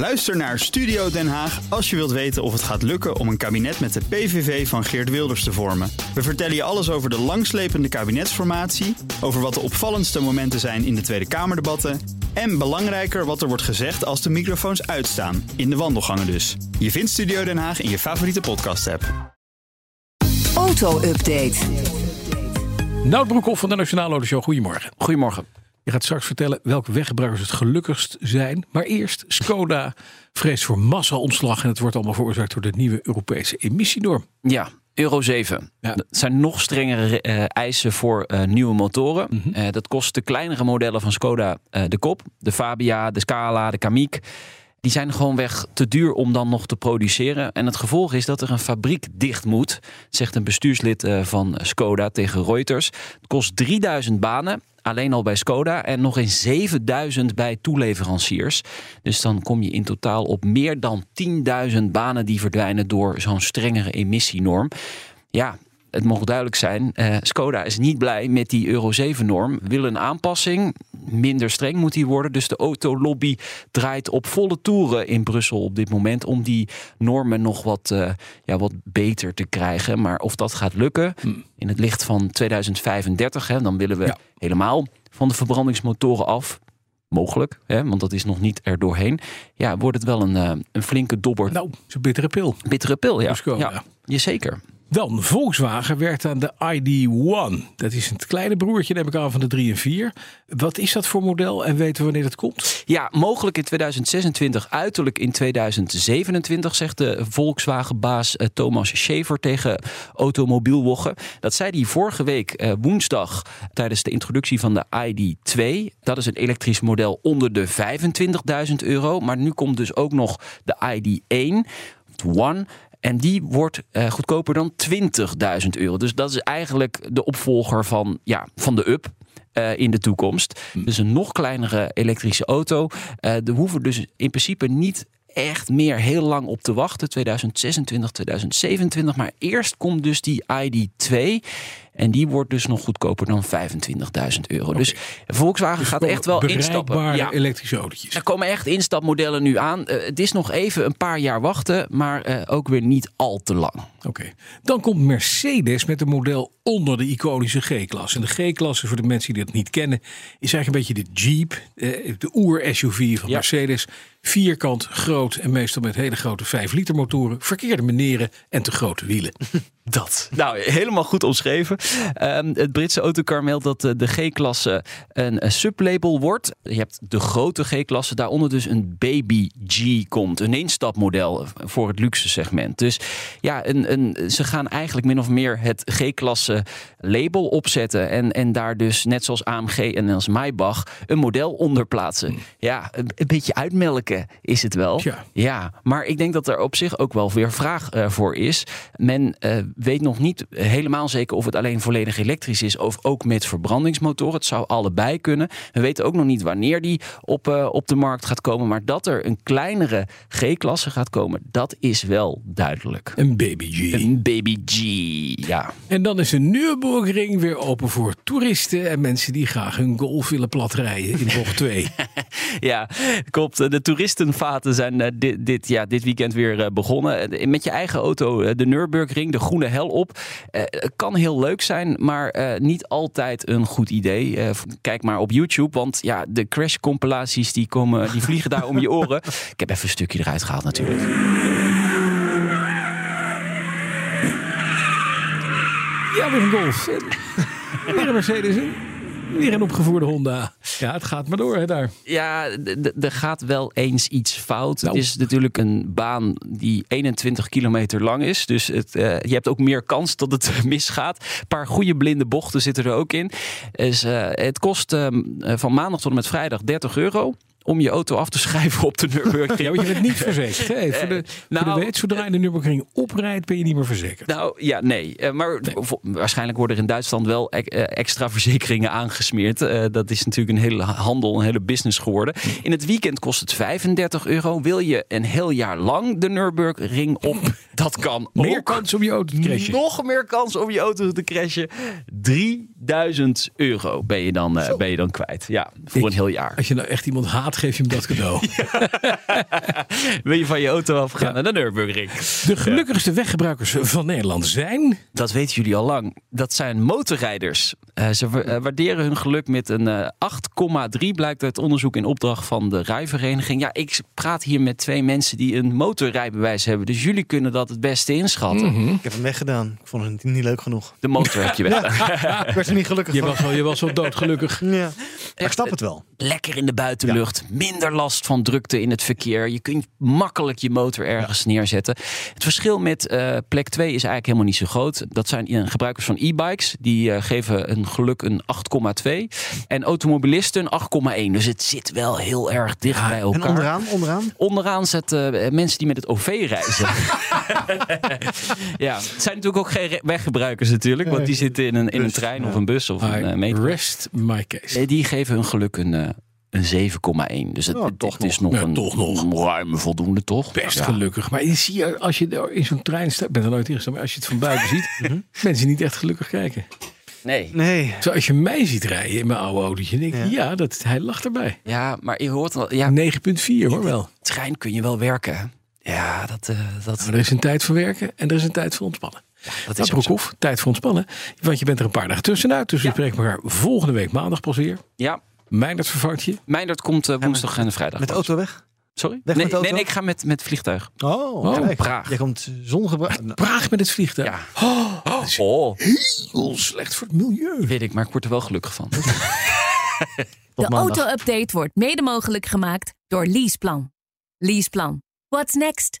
Luister naar Studio Den Haag als je wilt weten of het gaat lukken om een kabinet met de PVV van Geert Wilders te vormen. We vertellen je alles over de langslepende kabinetsformatie, over wat de opvallendste momenten zijn in de Tweede Kamerdebatten en belangrijker wat er wordt gezegd als de microfoons uitstaan, in de wandelgangen dus. Je vindt Studio Den Haag in je favoriete podcast-app. Auto-update. Nout Broekhoff van de Nationale Autoshow. Goedemorgen. Goedemorgen. Je gaat straks vertellen welke weggebruikers het gelukkigst zijn. Maar eerst, Skoda vreest voor massa-ontslag. En het wordt allemaal veroorzaakt door de nieuwe Europese emissienorm. Ja, Euro 7. Ja. Dat zijn nog strengere eh, eisen voor eh, nieuwe motoren. Mhm. Eh, dat kost de kleinere modellen van Skoda de kop. De Fabia, de Scala, de Kamiq. Die zijn gewoonweg te duur om dan nog te produceren. En het gevolg is dat er een fabriek dicht moet, zegt een bestuurslid van Skoda tegen Reuters. Het kost 3000 banen. Alleen al bij Skoda en nog eens 7000 bij toeleveranciers. Dus dan kom je in totaal op meer dan 10.000 banen die verdwijnen door zo'n strengere emissienorm. Ja, het mogen duidelijk zijn, eh, Skoda is niet blij met die Euro 7-norm. Wil een aanpassing, minder streng moet die worden. Dus de autolobby draait op volle toeren in Brussel op dit moment... om die normen nog wat, eh, ja, wat beter te krijgen. Maar of dat gaat lukken, in het licht van 2035... Hè, dan willen we Ja. helemaal van de verbrandingsmotoren af... Mogelijk, hè, want dat is nog niet er doorheen. Ja, wordt het wel een, eh, een flinke dobber. Nou, is een bittere pil. Bittere pil, ja. Skoda. ja. Jazeker. Dan, Volkswagen werkt aan de ID1. Dat is het kleine broertje, neem ik aan, van de 3 en 4. Wat is dat voor model en weten we wanneer het komt? Ja, mogelijk in 2026, uiterlijk in 2027, zegt de Volkswagen-baas eh, Thomas Schaefer tegen Automobielwoggen. Dat zei hij vorige week eh, woensdag tijdens de introductie van de ID2. Dat is een elektrisch model onder de 25.000 euro. Maar nu komt dus ook nog de ID1, One. En die wordt eh, goedkoper dan 20.000 euro. Dus dat is eigenlijk de opvolger van, ja, van de Up eh, in de toekomst. Dus een nog kleinere elektrische auto. We hoeven dus in principe niet echt meer heel lang op te wachten. 2026, 2027. Maar eerst komt dus die ID2. En die wordt dus nog goedkoper dan 25.000 euro. Dus Volkswagen gaat echt wel instappen. Ja. elektrische autootjes. Er komen echt instapmodellen nu aan. Eh, het is nog even een paar jaar wachten, maar eh, ook weer niet al te lang. Oké. Dan komt Mercedes met een model onder de iconische G-klasse. En de G-klasse, voor de mensen die dat niet kennen, is eigenlijk een beetje de Jeep, eh, de oer-SUV van Ja. Mercedes. Vierkant, groot en meestal met hele grote 5 liter motoren, verkeerde meneren en te grote wielen. Dat. Nou, helemaal goed omschreven. Ehm, het Britse autocar meldt dat de G-klasse een, sublabel wordt. Je hebt de grote G-klasse, daaronder dus een Baby G komt. Een instapmodel voor het luxe segment. Dus ja, een, een, ze gaan eigenlijk min of meer het G-klasse label opzetten. En, en daar dus, net zoals AMG en als Maybach, een model onder plaatsen. Ja, een, een beetje uitmelken is het wel. Ja, maar ik denk dat er op zich ook wel weer vraag eh, voor is. Men eh, weet nog niet helemaal zeker of het alleen volledig elektrisch is of ook met verbrandingsmotoren. Het zou allebei kunnen. We weten ook nog niet wanneer die op, eh, op de markt gaat komen. Maar dat er een kleinere G-klasse gaat komen, dat is wel duidelijk. Een Baby G. Een baby G, ja. En dan is de Nürburgring weer open voor toeristen en mensen die graag hun golf willen platrijden in bocht 2. Ja, klopt. De toeristenvaten zijn eh, dit, dit, ja, dit weekend weer eh, begonnen. Met je eigen auto de Nürburgring, de groene hel op. Het kan heel leuk zijn, maar eh, niet altijd een goed idee. Eh, Kijk maar op YouTube, want ja, de crash-compilaties die, komen, die vliegen daar om je oren. Ik heb even een stukje eruit gehaald natuurlijk. Ja, weer een golf. Weer een Mercedes. Weer een opgevoerde Honda. Ja, het gaat maar door hè, daar. Ja, er gaat wel eens iets fout. Nou. Het is natuurlijk een baan die 21 kilometer lang is. Dus het, eh, je hebt ook meer kans dat het misgaat. Een paar goede blinde bochten zitten er ook in. Dus, eh, het kost ehm, eh, van maandag tot en met vrijdag 30 euro om je auto af te schrijven op de Nürburgring. Ja, want je bent niet verzekerd. Hè? Voor, de, voor nou- de wet, zodra je de Nürburgring oprijdt, ben je niet meer verzekerd. Nou ja, nee. Eh, maar waarschijnlijk worden er in Duitsland wel e- eh, extra verzekeringen aangesmeerd. Eh, dat is natuurlijk een hele handel, een hele business geworden. In het weekend kost het 35 euro. Wil je een heel jaar lang de Nürburgring op? Dat kan Meer ook. kans om je auto te crashen. Nog meer kans om je auto te crashen. 3000 euro ben je dan, eh, ben je dan kwijt. Ja, voor Ik- een heel jaar. Als je nou echt iemand haat, geef je hem dat cadeau. Wil je van je auto afgaan naar de Nürburgring? De gelukkigste weggebruikers van Nederland zijn... Dat weten jullie al lang. Dat zijn motorrijders. Eh, ze eh, waarderen hun geluk met een eh, 8,3 blijkt uit onderzoek in opdracht van de rijvereniging. Ja, ik praat hier met twee mensen die een motorrijbewijs hebben. Dus jullie kunnen dat het beste inschatten. Ik heb hem weggedaan. Ik vond het niet leuk genoeg. De motor heb je weg. Ik werd er niet gelukkig Je van. was, wel, je was wel doodgelukkig. Ja. Maar ik snap het wel. Lekker in de buitenlucht. Minder last van drukte in het verkeer. Je kunt makkelijk je motor ergens neerzetten. Het verschil met eh, plek 2 is eigenlijk helemaal niet zo groot. Dat zijn gebruikers van e-bikes. Die eh, geven een geluk een 8,2. En automobilisten een 8,1. Dus het zit wel heel erg dicht bij elkaar. En onderaan, onderaan. Onderaan zetten eh, mensen die met het OV reizen. ja, het zijn natuurlijk ook geen weggebruikers natuurlijk. Want die zitten in een, in een Dus, trein ja. of een bus of een I eh, metro. rest my case. Die geven hun geluk een, eh, een 7,1. Dus het, het- toch het is nog, een toch nog. ruime voldoende, toch? Best Ja. gelukkig. Maar je zie je, als je er in zo'n trein staat, ik ben er nooit ingestapt, maar als je het van buiten ziet, mensen niet echt gelukkig kijken. Nee. Nee. Zoals je mij ziet rijden in mijn oude autootje, denk je, ja, dat, hij lag erbij. Ja, maar je hoort wel. Ja, 9,4 hoor wel. trein kun je wel werken. Ja, dat, eh, dat, Maar er is een tijd voor werken en er is een tijd voor ontspannen. Dat Dat is. Broekhoff, tijd voor ontspannen. Want je bent er een paar dagen tussenuit. Dus we spreken elkaar volgende week maandag pas weer. Ja, Meindert vervangt je. Meindert komt eh, woensdag en vrijdag. Met de pas. auto weg? Sorry? Weg nee, met de auto? nee, nee, ik ga met, met vliegtuig. Oh, Oh. Praag. Jij komt zongebruik. Praag met het vliegtuig. Ja. Oh, Oh, heel slecht voor het milieu. weet ik, maar ik word er wel gelukkig van. De auto-update wordt mede mogelijk gemaakt door Leaseplan. Leaseplan. What's next?